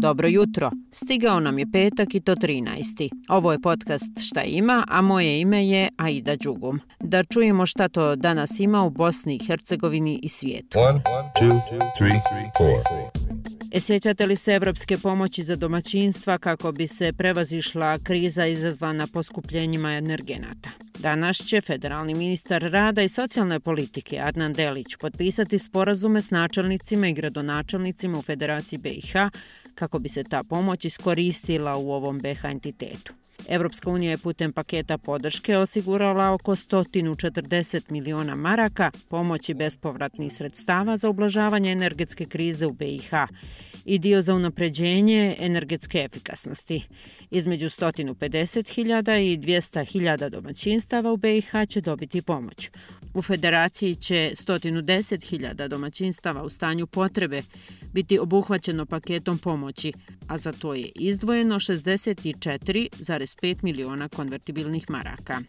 Dobro jutro. Stigao nam je petak i to 13. Ovo je podcast Šta ima, a moje ime je Aida Đugum. Da čujemo šta to danas ima u Bosni i Hercegovini i svijetu. One, two, three, E sjećate li se evropske pomoći za domaćinstva kako bi se prevazišla kriza izazvana poskupljenjima energenata? Danas će federalni ministar rada i socijalne politike Adnan Delić potpisati sporazume s načelnicima i gradonačelnicima u Federaciji BiH kako bi se ta pomoć iskoristila u ovom BiH entitetu. Evropska unija je putem paketa podrške osigurala oko 140 miliona maraka pomoći bespovratnih sredstava za ublažavanje energetske krize u BiH i dio za unapređenje energetske efikasnosti. Između 150.000 i 200.000 domaćinstava u BiH će dobiti pomoć. U federaciji će 110.000 domaćinstava u stanju potrebe biti obuhvaćeno paketom pomoći, a za to je izdvojeno 64,5 miliona konvertibilnih maraka.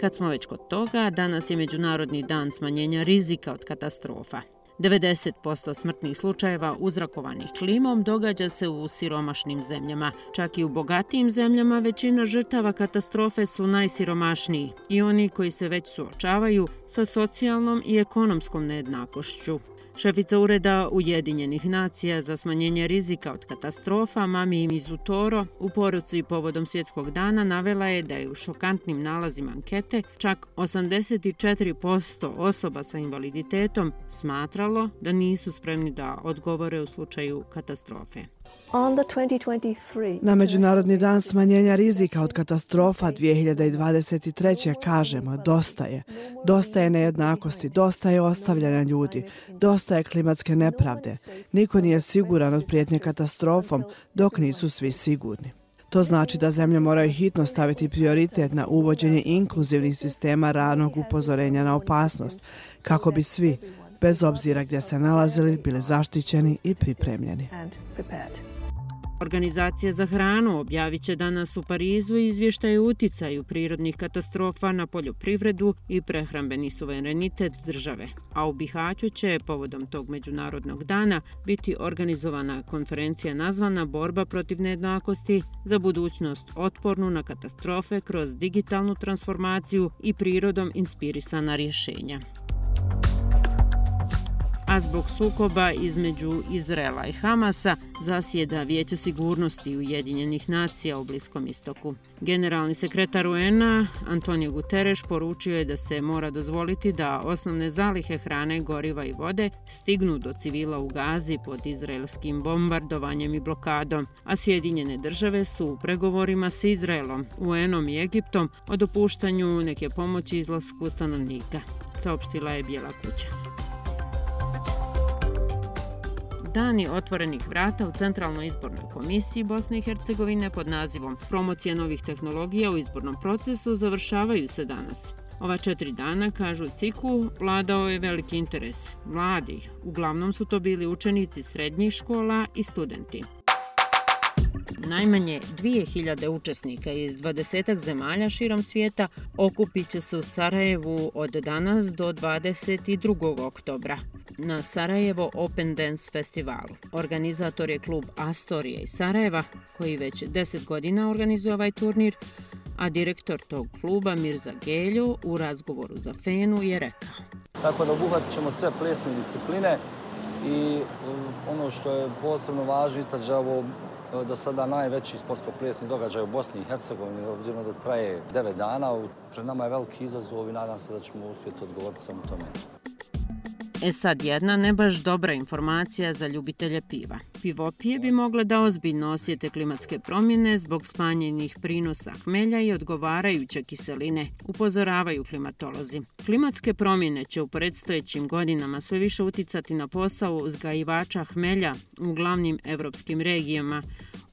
Kad smo već kod toga, danas je Međunarodni dan smanjenja rizika od katastrofa. 90% smrtnih slučajeva uzrakovanih klimom događa se u siromašnim zemljama. Čak i u bogatijim zemljama većina žrtava katastrofe su najsiromašniji i oni koji se već suočavaju sa socijalnom i ekonomskom nejednakošću. Šefica ureda Ujedinjenih nacija za smanjenje rizika od katastrofa, Mami Mizutoro, u poruci povodom svjetskog dana navela je da je u šokantnim nalazima ankete čak 84% osoba sa invaliditetom smatralo da nisu spremni da odgovore u slučaju katastrofe. Na Međunarodni dan smanjenja rizika od katastrofa 2023. kažemo dosta je. Dosta je nejednakosti, dosta je ostavljanja ljudi, dosta je klimatske nepravde. Niko nije siguran od prijetnje katastrofom dok nisu svi sigurni. To znači da zemlje moraju hitno staviti prioritet na uvođenje inkluzivnih sistema ranog upozorenja na opasnost, kako bi svi, bez obzira gdje se nalazili, bili zaštićeni i pripremljeni. Organizacija za hranu objavit će danas u Parizu izvještaje uticaju prirodnih katastrofa na poljoprivredu i prehrambeni suverenitet države. A u Bihaću će, povodom tog međunarodnog dana, biti organizovana konferencija nazvana Borba protiv nejednakosti za budućnost otpornu na katastrofe kroz digitalnu transformaciju i prirodom inspirisana rješenja a zbog sukoba između Izrela i Hamasa zasjeda Vijeće sigurnosti Ujedinjenih nacija u Bliskom istoku. Generalni sekretar UN-a Antonio Guterres poručio je da se mora dozvoliti da osnovne zalihe hrane, goriva i vode stignu do civila u Gazi pod izraelskim bombardovanjem i blokadom, a Sjedinjene države su u pregovorima s Izraelom, UN-om i Egiptom o dopuštanju neke pomoći izlasku stanovnika, saopštila je Bijela kuća. Dani otvorenih vrata u Centralnoj izbornoj komisiji Bosne i Hercegovine pod nazivom Promocija novih tehnologija u izbornom procesu završavaju se danas. Ova četiri dana, kažu Ciku, vladao je veliki interes. Mladi, uglavnom su to bili učenici srednjih škola i studenti. Najmanje 2000 učesnika iz 20 zemalja širom svijeta okupit će se u Sarajevu od danas do 22. oktobra na Sarajevo Open Dance Festivalu. Organizator je klub Astoria iz Sarajeva, koji već 10 godina organizuje ovaj turnir, a direktor tog kluba Mirza Geljo u razgovoru za Fenu je rekao. Tako da obuhvatit ćemo sve plesne discipline i um, ono što je posebno važno istaći ovo do sada najveći sportsko-plesni događaj u Bosni i Hercegovini, obzirom da traje 9 dana. Pred nama je veliki izazov i nadam se da ćemo uspjeti odgovoriti samo tome. E sad jedna ne baš dobra informacija za ljubitelje piva. Pivopije bi mogle da ozbiljno osjete klimatske promjene zbog smanjenih prinosa hmelja i odgovarajuće kiseline, upozoravaju klimatolozi. Klimatske promjene će u predstojećim godinama sve više uticati na posao uzgajivača hmelja u glavnim evropskim regijama,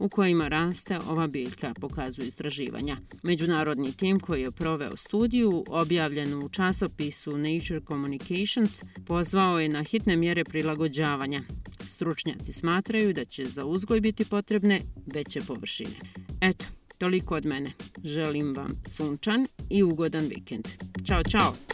u kojima raste ova biljka, pokazuju istraživanja. Međunarodni tim koji je proveo studiju, objavljenu u časopisu Nature Communications, pozvao je na hitne mjere prilagođavanja. Stručnjaci smatraju da će za uzgoj biti potrebne veće površine. Eto, toliko od mene. Želim vam sunčan i ugodan vikend. Ćao, čao!